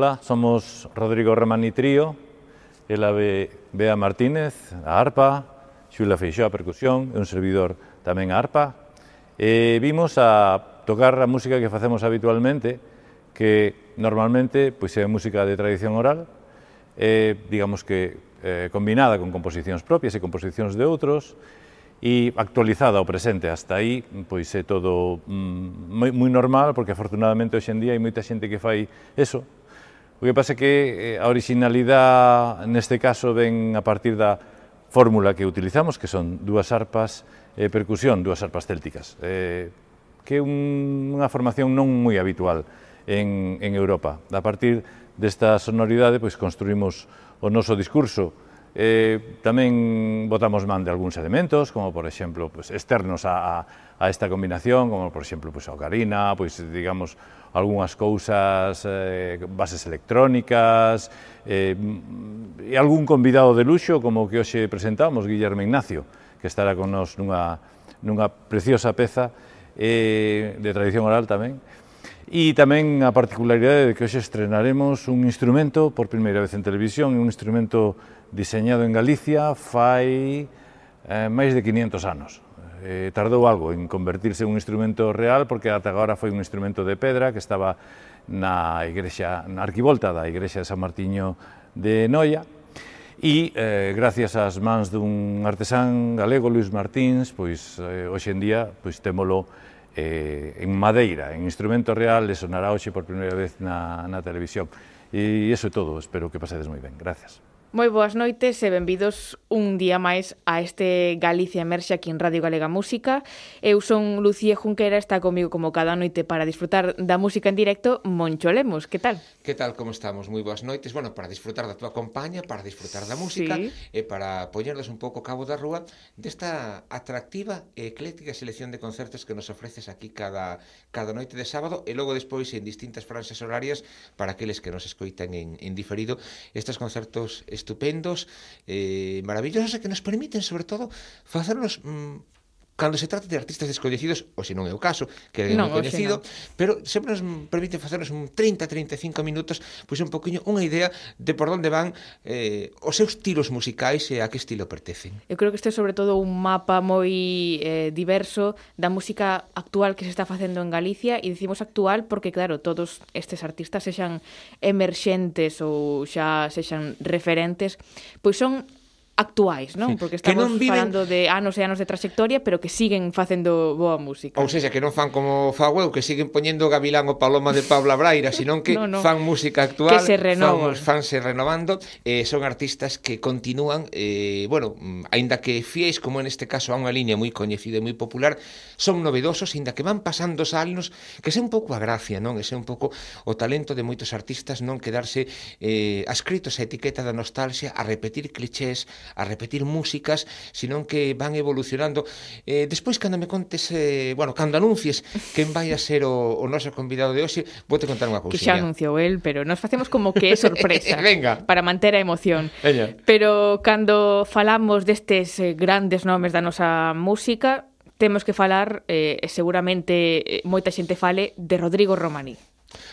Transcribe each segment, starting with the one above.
Hola, somos Rodrigo Romani Trío, ela ve Bea Martínez, a arpa, Xula Feixó a percusión e un servidor tamén a arpa. E vimos a tocar a música que facemos habitualmente, que normalmente pois é música de tradición oral, e, digamos que eh, combinada con composicións propias e composicións de outros, e actualizada ao presente. Hasta aí, pois é todo mm, moi, moi normal, porque afortunadamente hoxe en día hai moita xente que fai eso, O que pasa é que eh, a originalidade neste caso ven a partir da fórmula que utilizamos, que son dúas arpas e percusión, dúas arpas célticas, eh, que é un, unha formación non moi habitual en, en Europa. A partir desta sonoridade, pois construímos o noso discurso, Eh, tamén botamos man de algúns elementos, como por exemplo, pues, externos a, a, a esta combinación, como por exemplo, pues, a ocarina, pois digamos algunhas cousas, eh, bases electrónicas, eh, e algún convidado de luxo, como que hoxe presentamos, Guillermo Ignacio, que estará con nós nunha, nunha preciosa peza eh, de tradición oral tamén, E tamén a particularidade de que hoxe estrenaremos un instrumento por primeira vez en televisión, un instrumento diseñado en Galicia fai eh, máis de 500 anos. Eh, tardou algo en convertirse en un instrumento real porque ata agora foi un instrumento de pedra que estaba na igrexa na arquivolta da igrexa de San Martiño de Noia e eh, gracias ás mans dun artesán galego Luis Martins, pois eh, hoxe en día pois témolo eh, en madeira, en instrumento real, le sonará hoxe por primeira vez na, na televisión. E iso é todo, espero que pasedes moi ben. Gracias. Moi boas noites e benvidos un día máis a este Galicia Emerxe aquí en Radio Galega Música. Eu son Lucía Junquera, está comigo como cada noite para disfrutar da música en directo Moncho Lemos. Que tal? Que tal, como estamos? Moi boas noites. Bueno, para disfrutar da tua compañía, para disfrutar da música sí. e para poñernos un pouco cabo da rúa desta atractiva e ecléctica selección de concertos que nos ofreces aquí cada, cada noite de sábado e logo despois en distintas franxas horarias para aqueles que nos escoitan en, en diferido estes concertos estupendos, eh, maravillosos que nos permiten, sobre todo, facernos mm, cando se trata de artistas descoñecidos, ou se non é o caso, que é non, coñecido, non. pero sempre nos permite facernos un 30-35 minutos, pois un poquinho unha idea de por onde van eh, os seus tiros musicais e a que estilo pertecen. Eu creo que este é sobre todo un mapa moi eh, diverso da música actual que se está facendo en Galicia e dicimos actual porque claro, todos estes artistas sexan emerxentes ou xa sexan referentes, pois son actuais, non? Porque estamos non viven... falando de anos e anos de trayectoria, pero que siguen facendo boa música. Ou seja, que non fan como fago eu, que siguen poñendo Gavilán o Paloma de Pablo Braira, senón que no, no. fan música actual, que se renovan. fan, fanse renovando, eh, son artistas que continúan, eh, bueno, aínda que fiéis, como en este caso, a unha liña moi coñecida e moi popular, son novedosos, aínda que van pasando os anos, que é un pouco a gracia, non? Ese é un pouco o talento de moitos artistas non quedarse eh, ascritos a etiqueta da nostalgia, a repetir clichés, a repetir músicas, senón que van evolucionando. Eh, despois, cando me contes, eh, bueno, cando anuncies quen vai a ser o, o noso convidado de hoxe, vou te contar unha cousinha. Que xa anunciou el, pero nos facemos como que é sorpresa. Venga. Para manter a emoción. Veña. Pero cando falamos destes eh, grandes nomes da nosa música, temos que falar, eh, seguramente eh, moita xente fale, de Rodrigo Romaní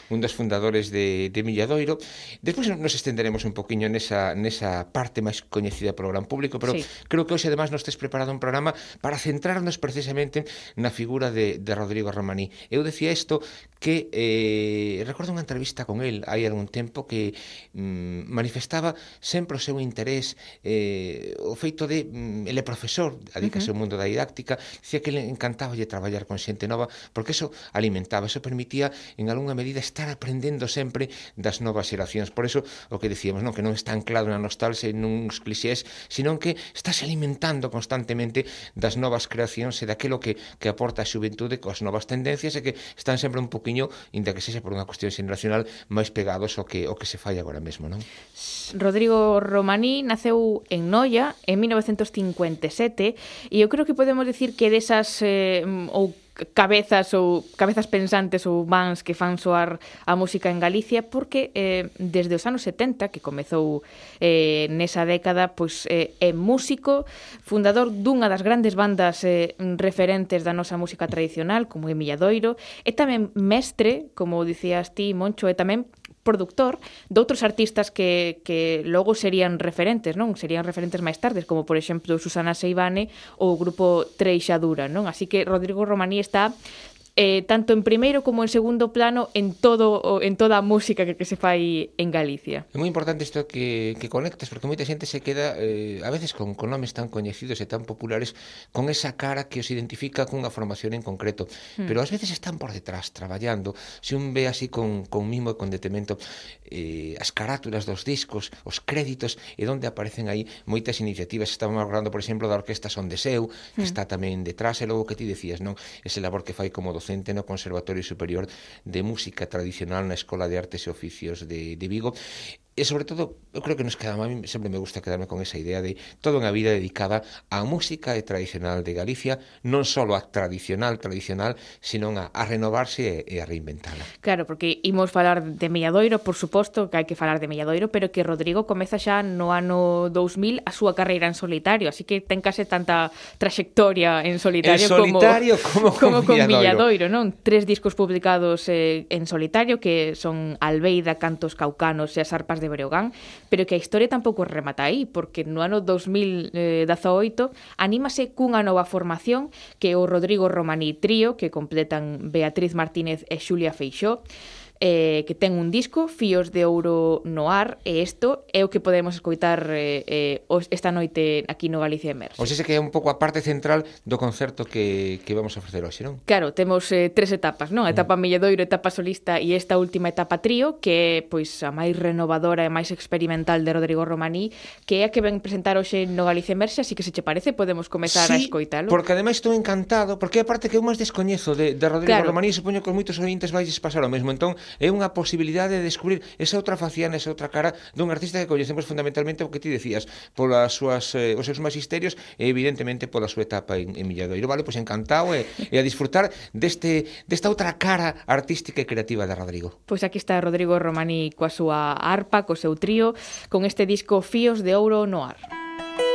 un dos fundadores de, de Milladoiro. Despois nos estenderemos un poquinho nesa, nesa parte máis coñecida polo gran público, pero sí. creo que hoxe además nos tes preparado un programa para centrarnos precisamente na figura de, de Rodrigo Romaní. Eu decía isto que eh, recordo unha entrevista con el hai algún tempo que mm, manifestaba sempre o seu interés eh, o feito de mm, ele é profesor, adícase uh -huh. ao mundo da didáctica, dicía que le encantaba lle traballar con xente nova porque eso alimentaba, eso permitía en algunha medida medida estar aprendendo sempre das novas xeracións. Por eso o que decíamos, non que non está anclado na nostalgia e nuns clixés, senón que estás alimentando constantemente das novas creacións e daquilo que, que aporta a xuventude coas novas tendencias e que están sempre un poquinho, inda que sexa por unha cuestión xeneracional, máis pegados ao que, o que se fai agora mesmo, non? Rodrigo Romaní naceu en Noia en 1957 e eu creo que podemos decir que desas eh, ou cabezas ou cabezas pensantes ou mans que fan soar a música en Galicia porque eh, desde os anos 70 que comezou eh, nesa década pois eh, é músico fundador dunha das grandes bandas eh, referentes da nosa música tradicional como é Milladoiro e tamén mestre como dicías ti Moncho e tamén productor doutros artistas que, que logo serían referentes, non? Serían referentes máis tardes, como por exemplo Susana Seivane ou o grupo Treixadura, non? Así que Rodrigo Romaní está eh, tanto en primeiro como en segundo plano en todo en toda a música que, que se fai en Galicia. É moi importante isto que, que conectas, porque moita xente se queda eh, a veces con, con nomes tan coñecidos e tan populares con esa cara que os identifica cunha formación en concreto, mm. pero ás veces están por detrás traballando, se un ve así con, con mimo e con detemento eh, as carátulas dos discos, os créditos e onde aparecen aí moitas iniciativas, estamos hablando, por exemplo, da Orquesta Son de Seu, que mm. está tamén detrás, e logo que ti decías, non? Ese labor que fai como dos docente no Conservatorio Superior de Música Tradicional na Escola de Artes e Oficios de, de Vigo e sobre todo, eu creo que nos quedamos, a mí sempre me gusta quedarme con esa idea de toda unha vida dedicada á música e tradicional de Galicia, non só a tradicional, tradicional, sino a, a renovarse e, e a reinventarla. Claro, porque imos falar de Melladoiro, por suposto que hai que falar de Melladoiro, pero que Rodrigo comeza xa no ano 2000 a súa carreira en solitario, así que ten case tanta trayectoria en solitario, en solitario como, como, como con, Milladoiro. con Milladoiro, non? Tres discos publicados eh, en solitario que son Albeida, Cantos Caucanos e as Arpas de de Breogán, pero que a historia tampouco remata aí, porque no ano 2018 eh, anímase cunha nova formación que é o Rodrigo Romaní Trío, que completan Beatriz Martínez e Xulia Feixó, eh, que ten un disco, Fíos de Ouro no Ar, e isto é o que podemos escoitar eh, eh, esta noite aquí no Galicia Emer. O sea, que é un pouco a parte central do concerto que, que vamos a ofrecer hoxe, non? Claro, temos eh, tres etapas, non? A etapa mm. Milledoiro, etapa solista e esta última etapa trío, que é pois, a máis renovadora e máis experimental de Rodrigo Romaní, que é a que ven presentar hoxe no Galicia Emerse, así que se che parece podemos comezar sí, a escoitalo. porque ademais estou encantado, porque é a parte que eu máis descoñezo de, de Rodrigo claro. Romaní, supoño que os moitos ointes vais pasar o mesmo. Entón, é unha posibilidade de descubrir esa outra faciana, esa outra cara dun artista que coñecemos fundamentalmente o que ti decías, polas súas eh, os seus magisterios e evidentemente pola súa etapa en, en Milladoiro. Vale, pois encantado e, e a disfrutar deste desta outra cara artística e creativa de Rodrigo. Pois aquí está Rodrigo Romani coa súa arpa, co seu trío, con este disco Fíos de Ouro no ar. Música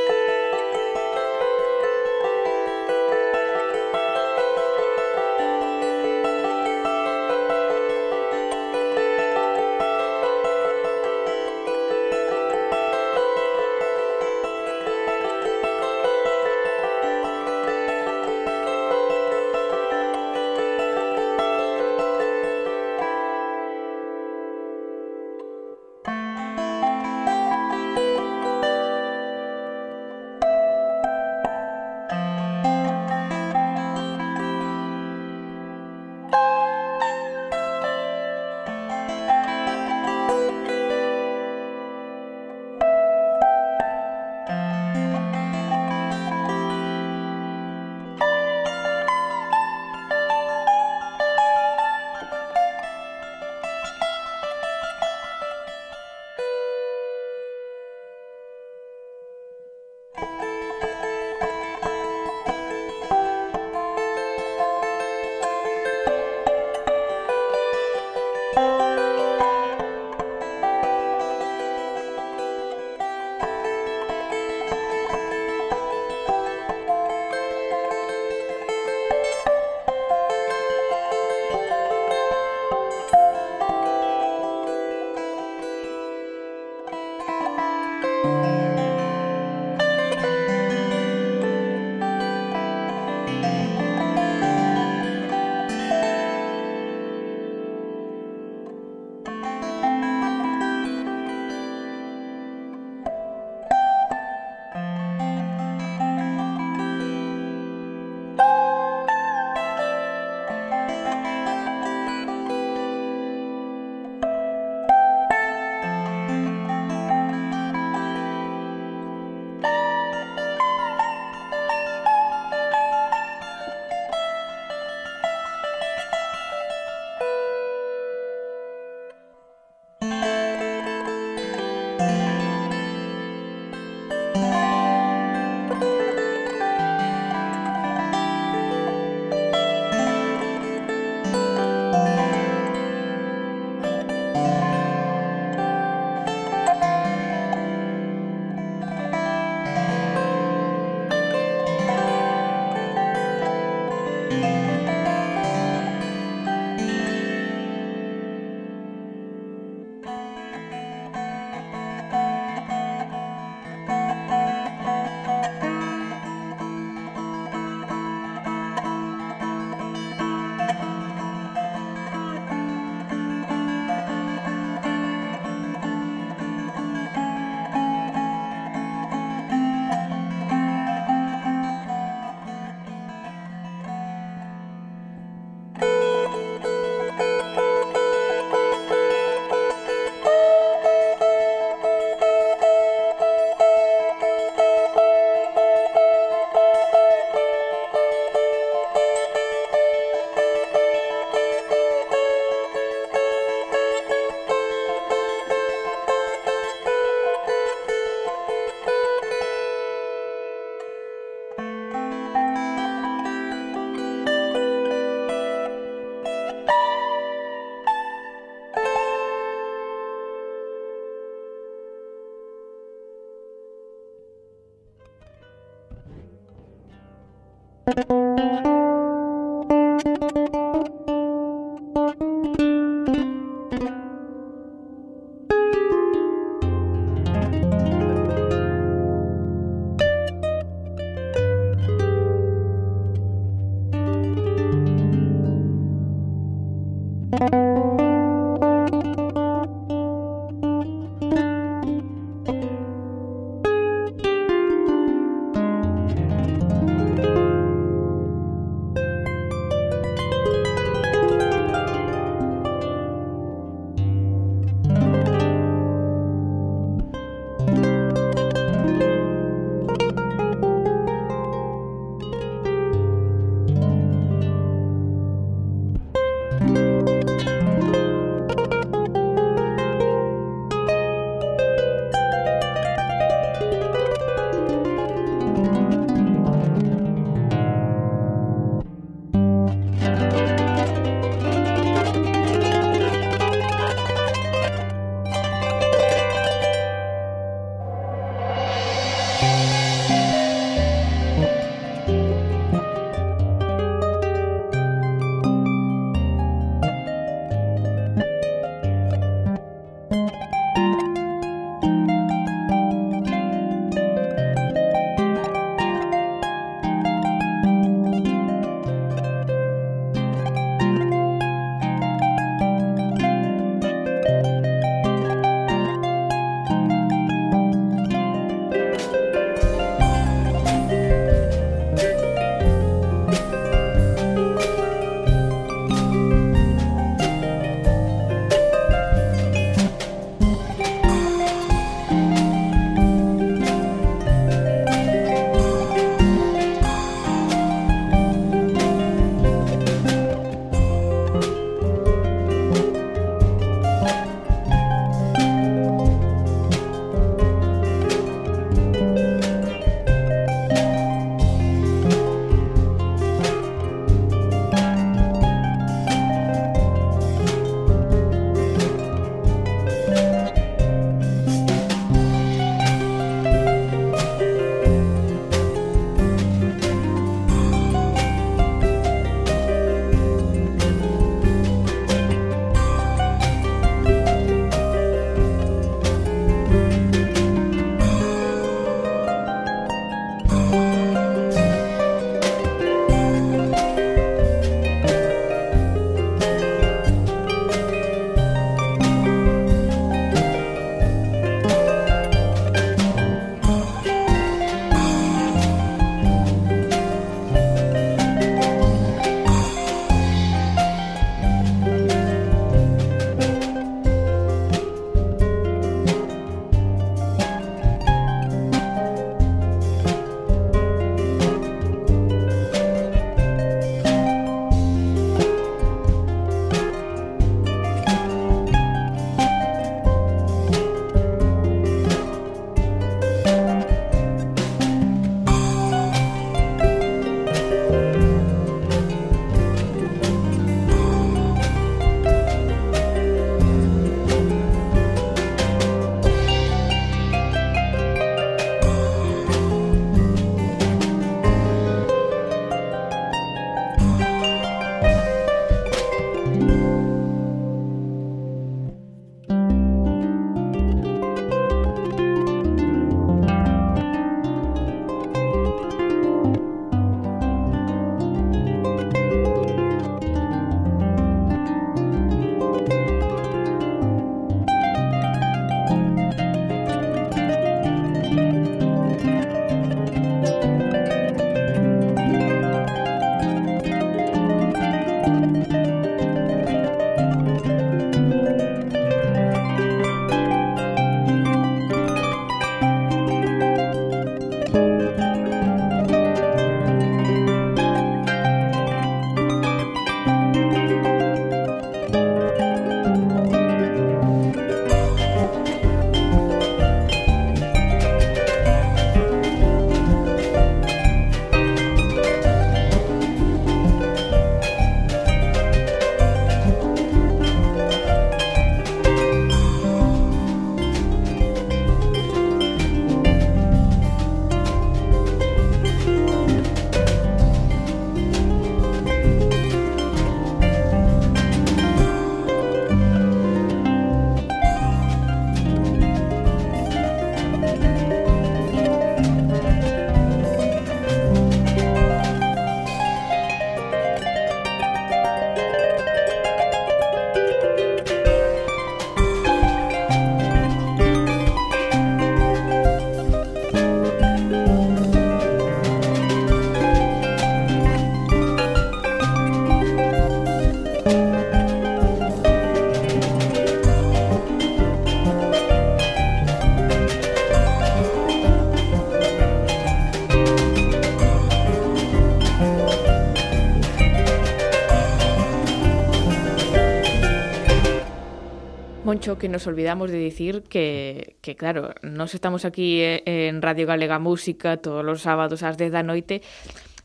eso que nos olvidamos de dicir que, que claro, nos estamos aquí eh, en Radio Galega Música todos os sábados ás 10 da noite,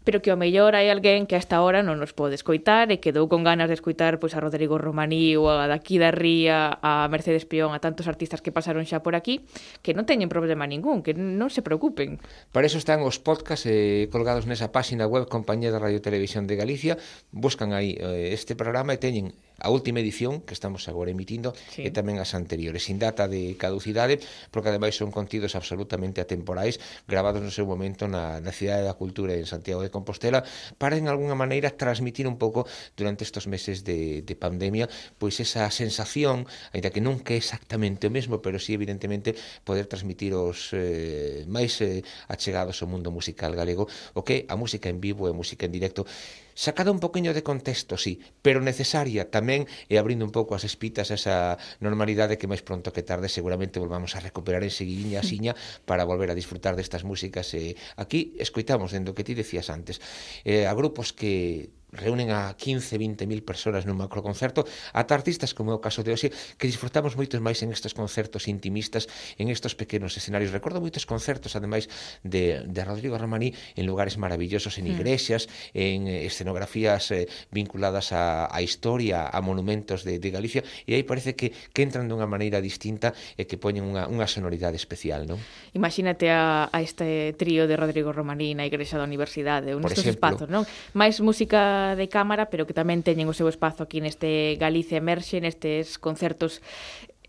pero que ao mellor hai alguén que hasta ahora non nos pode escoitar e quedou con ganas de escoitar pois a Rodrigo Romaní ou a daqui da Ría, a Mercedes Peón, a tantos artistas que pasaron xa por aquí, que non teñen problema ningún, que non se preocupen. Para eso están os podcast eh, colgados nesa páxina web Compañía da Radio Televisión de Galicia, buscan aí eh, este programa e teñen a última edición que estamos agora emitindo sí. e tamén as anteriores, sin data de caducidade, porque ademais son contidos absolutamente atemporais, grabados no seu momento na, na Cidade da Cultura en Santiago de Compostela, para en algunha maneira transmitir un pouco durante estes meses de, de pandemia, pois esa sensación, aínda que nunca é exactamente o mesmo, pero sí evidentemente poder transmitir os eh, máis eh, achegados ao mundo musical galego, o que a música en vivo e a música en directo sacada un poquinho de contexto, sí, pero necesaria tamén e abrindo un pouco as espitas esa normalidade que máis pronto que tarde seguramente volvamos a recuperar en seguiña siña para volver a disfrutar destas músicas e aquí escoitamos dentro que ti decías antes eh, a grupos que reúnen a 15, 20 mil personas nun macroconcerto, ata artistas como é o caso de hoxe, que disfrutamos moitos máis en estes concertos intimistas, en estes pequenos escenarios. Recordo moitos concertos, ademais, de, de Rodrigo Romaní en lugares maravillosos, en mm. igrexas, mm. en escenografías eh, vinculadas a, a historia, a monumentos de, de Galicia, e aí parece que, que entran dunha maneira distinta e que poñen unha, unha sonoridade especial, non? Imagínate a, a este trío de Rodrigo Romaní na igrexa da universidade, un estes espazos, non? Máis música de cámara, pero que tamén teñen o seu espazo aquí neste Galicia Emerxe, nestes concertos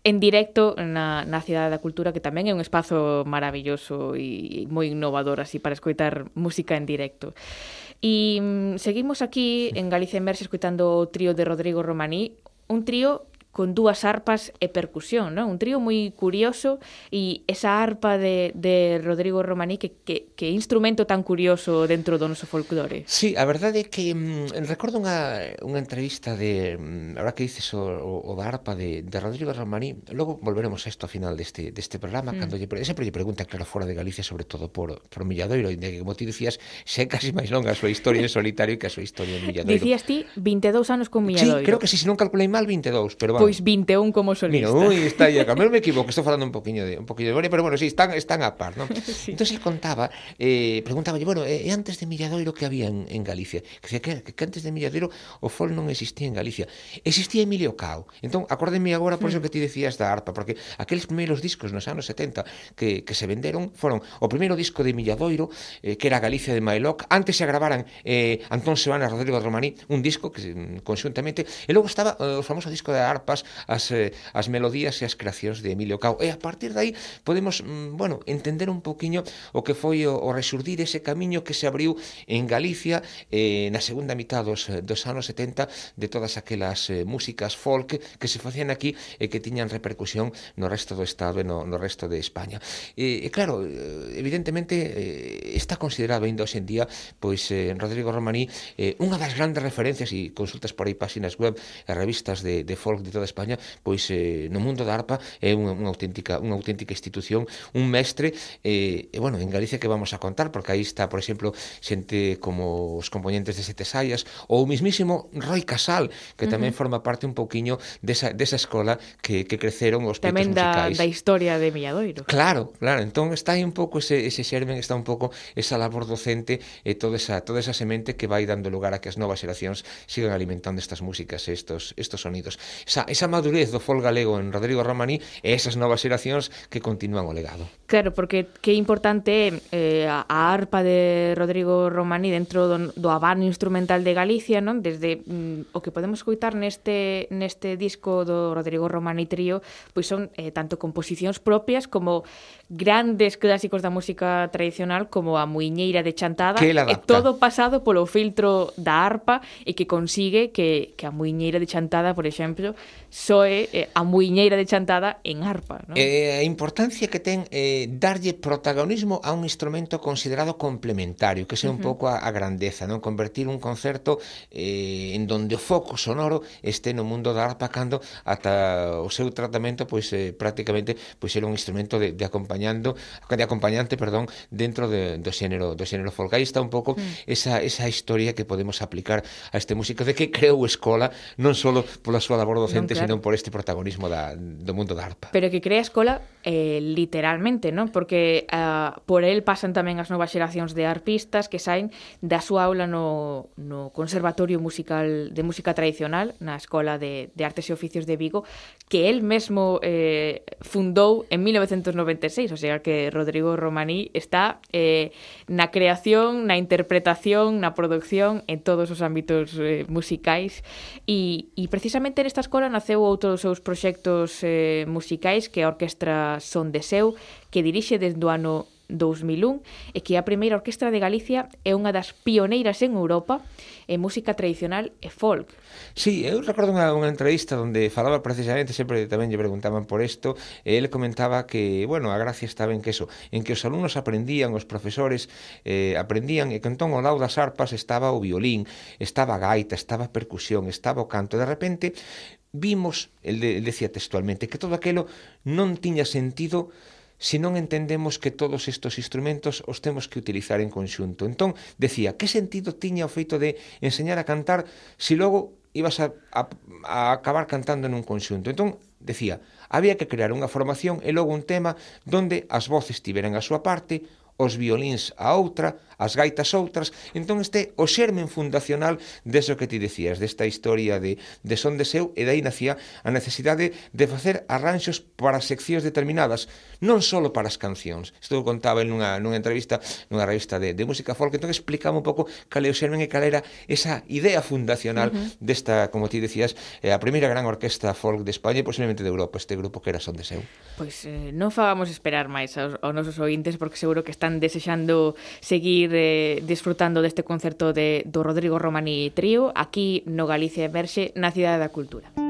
en directo na, na Cidade da Cultura, que tamén é un espazo maravilloso e moi innovador así para escoitar música en directo. E mm, seguimos aquí en Galicia Emerxe escoitando o trío de Rodrigo Romaní, un trío con dúas arpas e percusión, non? Un trío moi curioso e esa arpa de, de Rodrigo Romaní que, que, que instrumento tan curioso dentro do noso folclore. Sí, a verdade é que mm, recordo unha, unha entrevista de mm, ahora que dices o, o, o da arpa de, de Rodrigo Romaní, logo volveremos a isto a final deste, deste programa, mm. cando lle, sempre lle pregunta claro fora de Galicia, sobre todo por, por Milladoiro, de que como ti dicías, xe casi máis longa a súa historia en solitario que a súa historia en Milladoiro. Dicías ti 22 anos con Milladoiro. Sí, creo que si, sí, se non calculei mal, 22, pero Pois 21 como solista. Mira, ui, está aí, a me equivoco, estou falando un poquinho de un poquinho de memoria, pero bueno, sí, están están a par, ¿no? sí. Entonces él contaba, eh preguntáballe, bueno, e eh, antes de Milladoiro que había en, en Galicia? Que, que, que antes de Milladoiro o fol non existía en Galicia. Existía Emilio Cao. Entón, acórdeme agora por iso mm. que ti decías da arpa, porque aqueles primeiros discos nos anos 70 que, que se venderon foron o primeiro disco de Milladoiro, eh, que era Galicia de Mailoc, antes se agravaran eh, Antón Sebana, Rodrigo Romaní, un disco que mm, conxuntamente, e logo estaba eh, o famoso disco da arpa arpas, as, eh, as melodías e as creacións de Emilio Cao. E a partir de aí podemos, mm, bueno, entender un poquiño o que foi o, o resurdir ese camiño que se abriu en Galicia eh, na segunda mitad dos, eh, dos anos 70 de todas aquelas eh, músicas folk que se facían aquí e que tiñan repercusión no resto do Estado e no, no resto de España. E, e claro, eh, evidentemente eh, está considerado ainda hoxe en día pois eh, Rodrigo Romaní eh, unha das grandes referencias e consultas por aí páxinas web e revistas de, de folk de toda España, pois eh, no mundo da arpa é unha, unha auténtica unha auténtica institución, un mestre eh, e bueno, en Galicia que vamos a contar porque aí está, por exemplo, xente como os componentes de Sete Saias ou o mismísimo Roy Casal, que tamén uh -huh. forma parte un pouquiño desa, desa escola que, que creceron os tamén peitos musicais. Tamén da, da historia de Milladoiro. Claro, claro, entón está aí un pouco ese, ese xermen, está un pouco esa labor docente e toda esa, toda esa semente que vai dando lugar a que as novas xeracións sigan alimentando estas músicas, estos, estos sonidos. Esa, esa madurez do fol galego en Rodrigo Romaní e esas novas xeracións que continúan o legado. Claro, porque que importante é eh, a arpa de Rodrigo Romaní dentro do, do abano instrumental de Galicia, non? Desde mm, o que podemos coitar neste neste disco do Rodrigo Romaní Trío, pois son eh, tanto composicións propias como grandes clásicos da música tradicional como a Muiñeira de Chantada, e todo pasado polo filtro da arpa e que consigue que, que a Muiñeira de Chantada, por exemplo, soe eh, a muiñeira de chantada en arpa. Non? Eh, a importancia que ten eh, darlle protagonismo a un instrumento considerado complementario, que sea un uh -huh. pouco a, a grandeza, non convertir un concerto eh, en donde o foco sonoro este no mundo da arpa cando ata o seu tratamento pois eh, prácticamente pois era un instrumento de, de acompañando de acompañante, perdón, dentro de, do xénero do xénero folk. Aí está un pouco uh -huh. esa, esa historia que podemos aplicar a este músico de que creou escola non só pola súa labor docente, claro. senón por este protagonismo da, do mundo da arpa. Pero que crea escola eh, literalmente, non? Porque uh, por el pasan tamén as novas xeracións de arpistas que saen da súa aula no, no Conservatorio Musical de Música Tradicional na Escola de, de Artes e Oficios de Vigo que el mesmo eh, fundou en 1996 o sea que Rodrigo Romaní está eh, na creación, na interpretación na producción en todos os ámbitos eh, musicais e, e precisamente nesta escola naceu outro dos seus proxectos eh, musicais que a Orquestra son de Seu, que dirixe desde o ano 2001 e que a primeira orquestra de Galicia é unha das pioneiras en Europa en música tradicional e folk. Sí, eu recordo unha, unha entrevista onde falaba precisamente, sempre tamén lle preguntaban por isto, e ele comentaba que, bueno, a gracia estaba en que eso, en que os alumnos aprendían, os profesores eh, aprendían, e que entón ao lado das arpas estaba o violín, estaba a gaita, estaba a percusión, estaba o canto. De repente, vimos, el decía textualmente, que todo aquello non tiña sentido se non entendemos que todos estes instrumentos os temos que utilizar en conxunto. Entón, decía, que sentido tiña o feito de enseñar a cantar se logo ibas a, a, a acabar cantando nun conxunto? Entón, decía, había que crear unha formación e logo un tema donde as voces tiveran a súa parte, os violíns a outra, as gaitas outras, entón este o xermen fundacional deso que ti decías, desta historia de, de son de seu, e dai nacía a necesidade de facer arranxos para seccións determinadas, non só para as cancións. Isto eu contaba nunha, nunha entrevista nunha revista de, de música folk, entón explicaba un pouco cal é o xermen e cal era esa idea fundacional uh -huh. desta, como ti decías, eh, a primeira gran orquesta folk de España e posiblemente de Europa, este grupo que era Son de seu. Pois eh, non fagamos esperar máis aos, aos nosos ointes porque seguro que están desexando seguir seguir eh, disfrutando deste concerto de, do Rodrigo Romani Trío aquí no Galicia Emerxe, na Cidade da Cultura.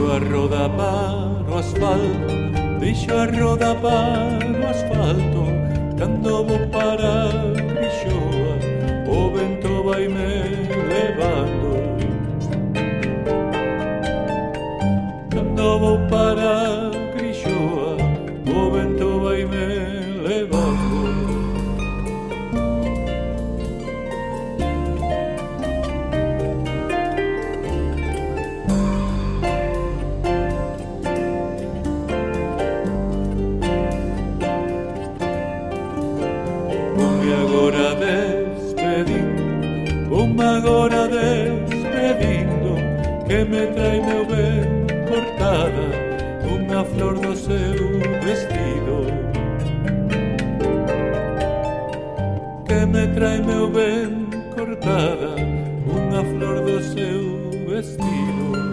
Deixo a roda para o asfalto Deixo a roda para o asfalto Cando vou parar a O vento vai me levando. Cando vou parar me trae meu ben cortada Unha flor do seu vestido. Que me trae meu ben cortada Unha flor do seu vestido.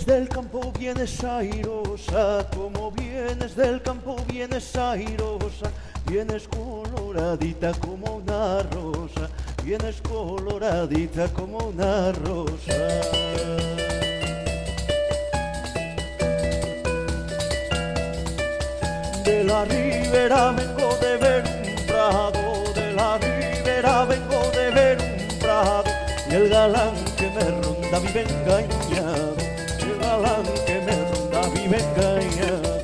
Vienes del campo, vienes airosa, como vienes del campo, vienes airosa, vienes coloradita como una rosa, vienes coloradita como una rosa. De la ribera vengo de ver un prado, de la ribera vengo de ver un prado, y el galán que me ronda vive engañado, vive engañado.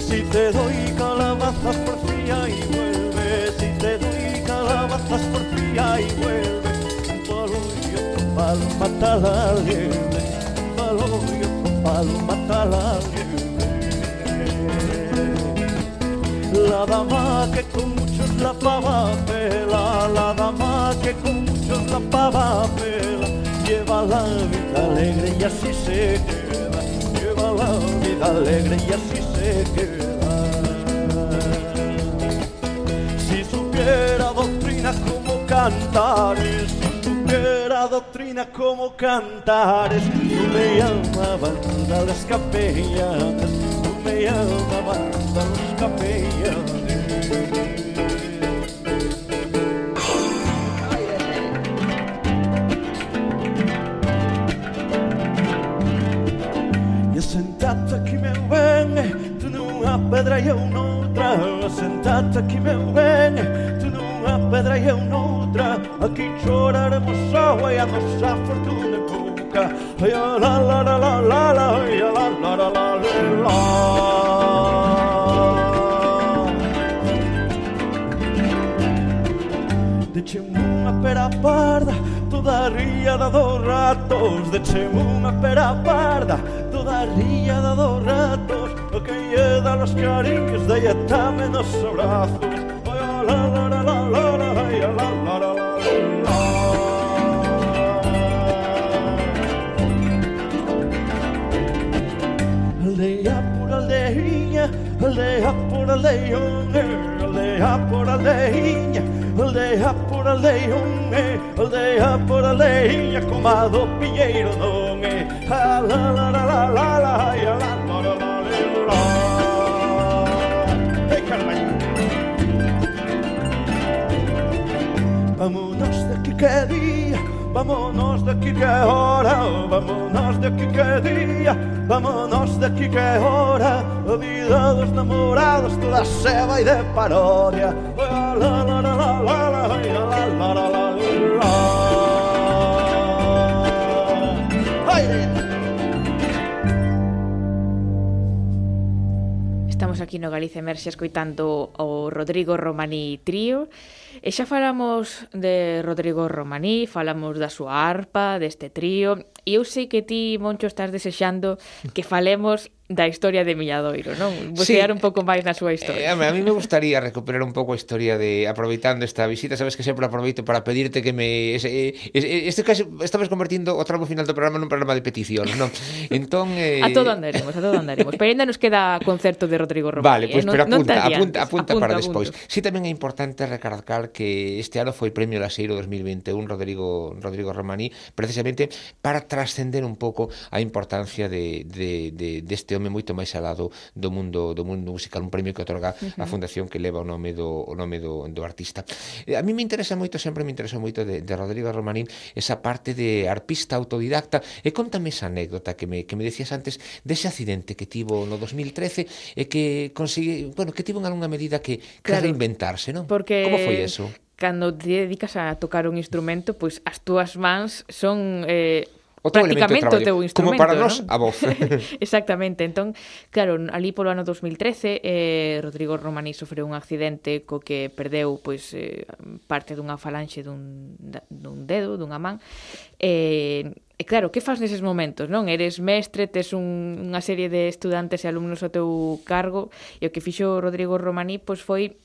Si te doy calabazas por fría y vuelve, si te doy calabazas por fría y vuelve, un palo y otro palo mata la liebre, un palo y otro palo mata la liebre. La dama que con muchos la pava pela, la dama que con muchos la pava pela, lleva la vida alegre y así se queda, lleva la vida alegre y así se queda. Si supiera doctrina como cantares, si supiera doctrina como cantares, tú me llamaban a las capellanas, tú me llamaban a los capellanes. aquí me ven Tu numa pedra e eu noutra Aquí choraremos só e a nosa fortuna pouca Ai a la la la la la la Ai a la la la la la la. Decheme unha pera parda Toda a riada dos ratos. Decheme unha pera parda Toda a riada dos ratos. O que lle da los cariños Deia tamén os abrazos lei, ole, ole, por a leiña, ole, por a lei, ole, ole, por a leiña, coma do piñeiro non é, a la la la la la la, a la la la la la la. Ei, Vámonos de que quería, Vámonos de aquí que é hora, vámonos de aquí que é día Vámonos de aquí que é hora A vida dos namorados toda se vai de parodia la, la, la, la, la, la, la, la, la, la. Estamos aquí no Galicia Emerxe escoitando o Rodrigo Romaní Trío E xa falamos de Rodrigo Romaní, falamos da súa arpa, deste trío, e eu sei que ti, Moncho, estás desexando que falemos da historia de Milladoiro, non? Bucear sí. un pouco máis na súa historia. Eh, a mí me gustaría recuperar un pouco a historia de aproveitando esta visita, sabes que sempre aproveito para pedirte que me ese, eh, ese, este caso estamos convertindo o tramo final do programa nun programa de peticións, non? Entón eh... a todo andaremos, a todo andaremos. Pero ainda nos queda concerto de Rodrigo Romaní. Vale, eh, pois pues, eh? pero apunta, non, apunta, apunta, apunta, apunta, para despois. Si sí, tamén é importante recalcar que este ano foi Premio Laseiro 2021 Rodrigo Rodrigo Romaní precisamente para trascender un pouco a importancia de, de, de deste home moito máis alado do mundo do mundo musical, un premio que otorga uh -huh. a fundación que leva o nome do o nome do, do artista. Eh, a mí me interesa moito, sempre me interesa moito de, de Rodrigo Romaní esa parte de arpista autodidacta e contame esa anécdota que me que me decías antes dese de accidente que tivo no 2013 e que consigue bueno, que tivo en algunha medida que, que claro, reinventarse, non? Porque Como foi eso? eso. Cando te dedicas a tocar un instrumento, pois pues, as túas mans son eh, o teu prácticamente o teu instrumento. Como para nós, ¿no? a voz. Exactamente. Entón, claro, ali polo ano 2013, eh, Rodrigo Romaní sofreu un accidente co que perdeu pois eh, parte dunha falanxe dun, dun dedo, dunha man. Eh, E claro, que faz neses momentos, non? Eres mestre, tes un, unha serie de estudantes e alumnos ao teu cargo, e o que fixo Rodrigo Romaní pois foi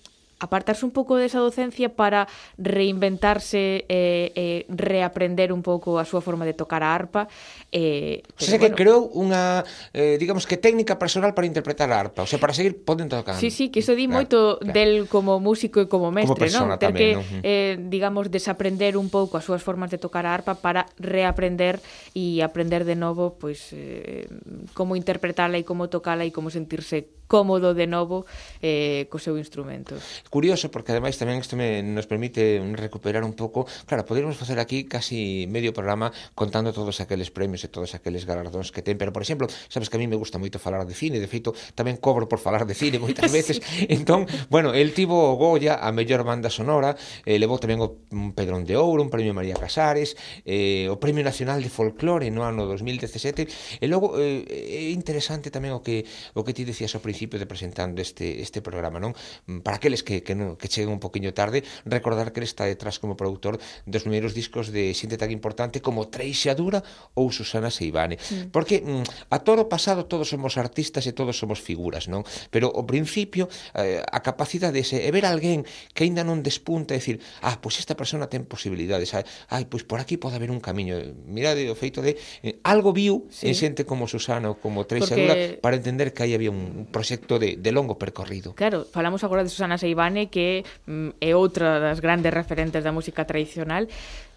apartarse un pouco desa docencia para reinventarse e eh, eh, reaprender un pouco a súa forma de tocar a arpa. Eh, o sea, bueno. que creou unha, eh, digamos que técnica personal para interpretar a arpa, o sea, para seguir podendo tocar. Sí, sí, que iso di claro, moito claro. del como músico e como mestre, como non? Ter tamén, que, ¿no? eh, digamos, desaprender un pouco as súas formas de tocar a arpa para reaprender e aprender de novo pois, eh, como interpretala e como tocala e como sentirse cómodo de novo eh, co seu instrumento. Curioso, porque ademais tamén isto me, nos permite recuperar un pouco, claro, poderíamos facer aquí casi medio programa contando todos aqueles premios e todos aqueles galardóns que ten, pero por exemplo, sabes que a mí me gusta moito falar de cine, de feito, tamén cobro por falar de cine moitas veces, sí. entón, bueno, el tivo o Goya, a mellor banda sonora, eh, levou tamén o Pedrón de Ouro, un premio María Casares, eh, o Premio Nacional de Folclore no ano 2017, e logo eh, é interesante tamén o que o que ti decías ao principio principio de presentando este este programa, non? Para aqueles que que, non, que cheguen un poquinho tarde, recordar que ele está detrás como produtor dos primeiros discos de xente tan importante como Treixadura ou Susana Seivane. Mm. Porque mm, a todo pasado todos somos artistas e todos somos figuras, non? Pero o principio eh, a capacidade ese, é ver alguén que aínda non despunta e decir, ah, pois esta persona ten posibilidades, ai, ai pois por aquí pode haber un camiño. Mirade o feito de eh, algo viu sí. en xente como Susana ou como Treixadura Porque... para entender que aí había un, un proxecto proxecto de, de longo percorrido. Claro, falamos agora de Susana Seibane que mm, é outra das grandes referentes da música tradicional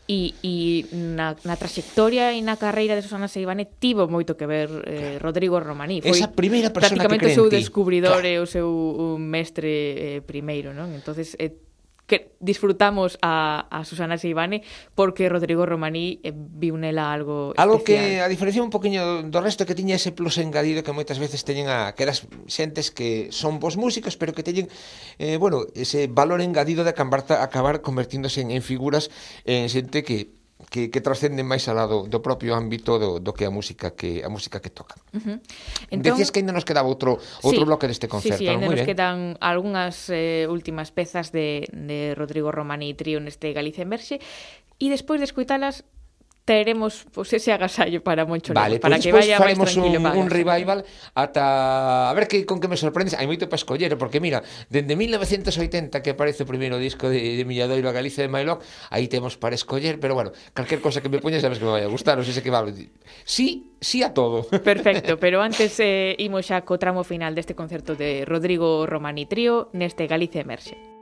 E, e na, na trayectoria e na carreira de Susana Seibane tivo moito que ver eh, claro. Rodrigo Romaní. Foi Esa primeira persona que Prácticamente o seu descubridor claro. e o seu mestre eh, primeiro, non? entonces eh, que disfrutamos a, a Susana Seivane porque Rodrigo Romaní eh, viu nela algo Algo que, a diferencia un poquinho do resto, que tiña ese plus engadido que moitas veces teñen a que eras xentes que son vos músicos, pero que teñen, eh, bueno, ese valor engadido de acabar, acabar convertíndose en, en figuras, eh, en xente que que, que trascenden máis alá do, do propio ámbito do, do que a música que a música que tocan. Uh -huh. entón, Decías que ainda nos quedaba outro outro sí, bloque deste concerto, sí, sí, ainda nos bien. quedan algunhas eh, últimas pezas de, de Rodrigo Romani e Trío neste Galicia Emerxe. E despois de escuitalas teremos pues, ese agasallo para Moncholejo, vale, para pues, que vaya máis tranquilo. Un, un revival ¿eh? ata... A ver que con que me sorprendes. Hai moito para escoller, porque mira, dende 1980 que aparece o primeiro disco de, de Milladoiro a Galicia de Mailoc, aí temos para escoller, pero bueno, calquer cosa que me poñas sabes que me vai a gustar, non sei se que vale. Sí, sí a todo. Perfecto, pero antes eh, imos xa co tramo final deste concerto de Rodrigo Romani Trío neste Galicia Emerxe.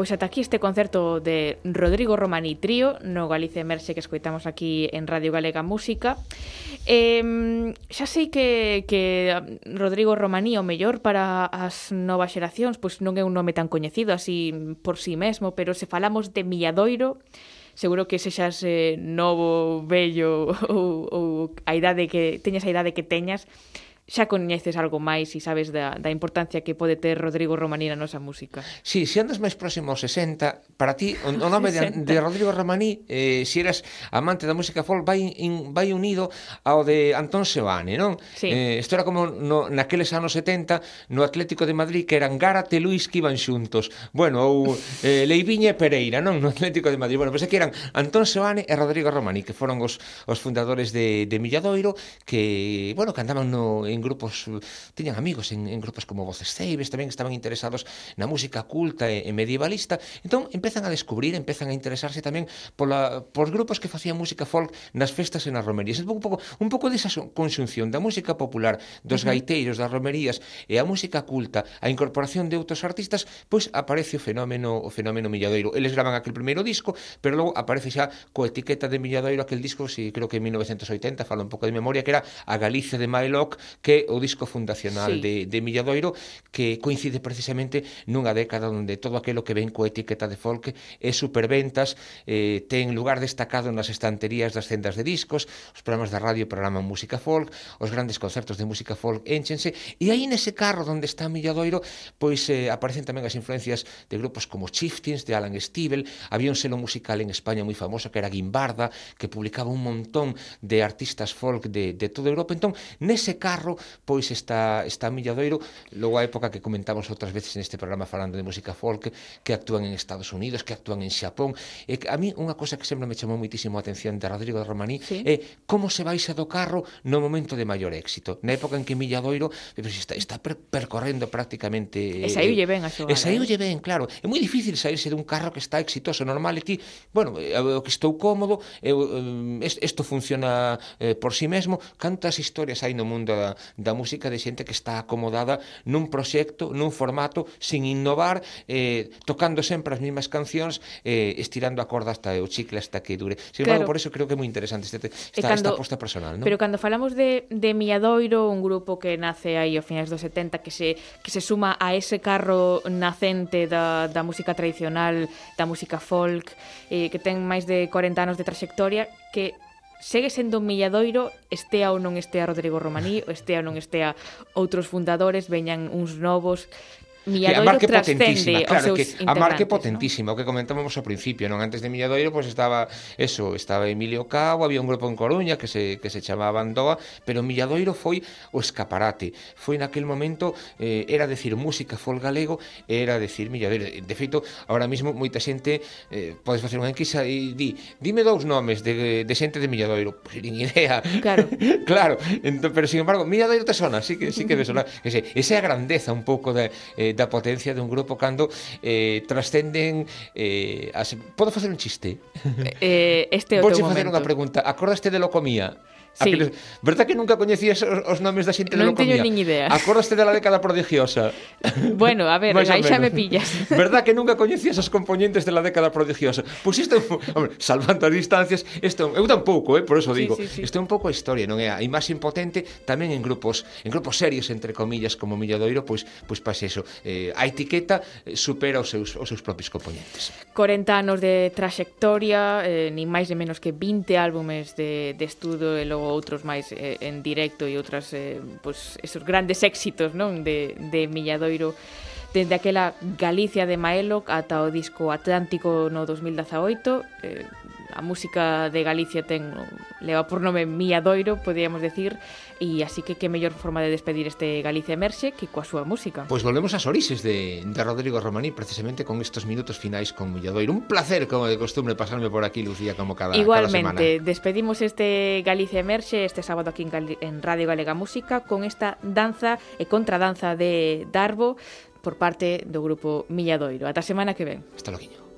Pois ata aquí este concerto de Rodrigo Romani Trío no Galicia Emerxe que escoitamos aquí en Radio Galega Música. Eh, xa sei que, que Rodrigo Romaní o mellor para as novas xeracións pois non é un nome tan coñecido así por si sí mesmo, pero se falamos de Milladoiro, seguro que sexas eh, novo, bello ou, ou a idade que teñas a idade que teñas, xa coñeces algo máis e sabes da, da importancia que pode ter Rodrigo Romaní na nosa música. Sí, se andas máis próximo aos 60, para ti o, o nome de, de Rodrigo Romaní, eh, se si eras amante da música folk, vai, in, vai unido ao de Antón Sebane, non? Sí. Eh, isto era como no, naqueles anos 70, no Atlético de Madrid, que eran Gárate e Luis que iban xuntos. Bueno, ou eh, Leiviña e Pereira, non? No Atlético de Madrid. Bueno, pois pues que eran Antón Sebane e Rodrigo Romaní, que foron os, os fundadores de, de Milladoiro, que, bueno, que andaban no, en en grupos, tiñan amigos en, en grupos como Voces Ceibes, tamén estaban interesados na música culta e, e medievalista, entón empezan a descubrir, empezan a interesarse tamén pola, por grupos que facían música folk nas festas e nas romerías. Un pouco, un pouco desa conxunción da música popular, dos uh -huh. gaiteiros, das romerías e a música culta, a incorporación de outros artistas, pois aparece o fenómeno o fenómeno milladoiro. Eles graban aquel primeiro disco, pero logo aparece xa co etiqueta de milladoiro aquel disco, si creo que en 1980, falo un pouco de memoria, que era a Galicia de Mylock, que que o disco fundacional sí. de, de Milladoiro que coincide precisamente nunha década onde todo aquilo que ven coa etiqueta de folk é superventas eh, ten lugar destacado nas estanterías das cendas de discos os programas da radio programan música folk os grandes concertos de música folk énchense e aí nese carro onde está Milladoiro pois eh, aparecen tamén as influencias de grupos como Chieftains de Alan Stivell, había un selo musical en España moi famoso que era Guimbarda que publicaba un montón de artistas folk de, de toda Europa entón nese carro Ferro, pois está, está Milladoiro, logo a época que comentamos outras veces neste programa falando de música folk, que actúan en Estados Unidos, que actúan en Xapón. E a mí unha cosa que sempre me chamou moitísimo a atención de Rodrigo de Romaní sí. é como se baixa do carro no momento de maior éxito. Na época en que Milladoiro pues, está, está per, percorrendo prácticamente... E saiulle ben a xogar. E saiulle ben, claro. É moi difícil saírse dun carro que está exitoso. Normal e ti, bueno, o que estou cómodo, eu, isto funciona eh, por si sí mesmo. Cantas historias hai no mundo da, da música de xente que está acomodada nun proxecto, nun formato, sin innovar, eh, tocando sempre as mesmas cancións, eh, estirando a corda hasta o chicle hasta que dure. Sin claro. embargo, por eso creo que é moi interesante este, esta, cando, esta aposta personal. ¿no? Pero cando falamos de, de Miadoiro, un grupo que nace aí ao finais dos 70, que se, que se suma a ese carro nacente da, da música tradicional, da música folk, eh, que ten máis de 40 anos de trayectoria, que segue sendo un milladoiro, estea ou non estea Rodrigo Romaní, estea ou non estea outros fundadores, veñan uns novos, Milladoiro a marca potentísima, claro, que a marca potentísima, ¿no? o que comentábamos ao principio, non antes de Milladoiro pois pues, estaba eso, estaba Emilio Cabo, había un grupo en Coruña que se que se chamaba Andoa, pero Milladoiro foi o escaparate. Foi naquel momento eh, era decir música fol galego, era decir Milladoiro. De feito, ahora mesmo moita xente eh, podes facer unha enquisa e di, dime dous nomes de, de xente de Milladoiro, pois pues, nin idea. Claro. claro, entón, pero sin embargo, Milladoiro te sona, sí que sí que me sona, ese, esa é a grandeza un pouco de, eh, da potencia dun grupo cando eh, trascenden eh, as... Podo facer un chiste? Eh, este é o teu momento. facer unha pregunta. Acordaste de Locomía? Sí. Aqueles... Verdad que nunca coñecías os, os nomes da xente non de Locomía? Non teño nin idea. Acordaste da década prodigiosa? Bueno, a ver, aí xa me pillas. Verdad que nunca coñecías os componentes de la década prodigiosa? Pois isto, hombre, salvando as distancias, isto, eu tampouco, eh, por eso digo, sí, sí, sí. isto é un pouco a historia, non é? A imaxe impotente tamén en grupos en grupos serios, entre comillas, como Milladoiro, pois, pois pase eso. Eh, a etiqueta eh, supera os seus, os seus propios componentes. 40 anos de traxectoria, eh, nin máis de menos que 20 álbumes de, de estudo e logo outros máis eh, en directo e outras eh, pues, esos grandes éxitos non? De, de Milladoiro dende aquela Galicia de Maelo ata o disco Atlántico no 2018 eh, a música de Galicia ten leva por nome Mía Doiro, podíamos decir, e así que que mellor forma de despedir este Galicia Emerxe que coa súa música. Pois volvemos ás orixes de, de Rodrigo Romaní precisamente con estos minutos finais con Mía Doiro. Un placer, como de costumbre, pasarme por aquí, Lucía, como cada, Igualmente, cada semana. despedimos este Galicia Emerxe este sábado aquí en, Gal en Radio Galega Música con esta danza e contradanza de Darbo por parte do grupo Milladoiro. Ata semana que ven. Hasta loquiño.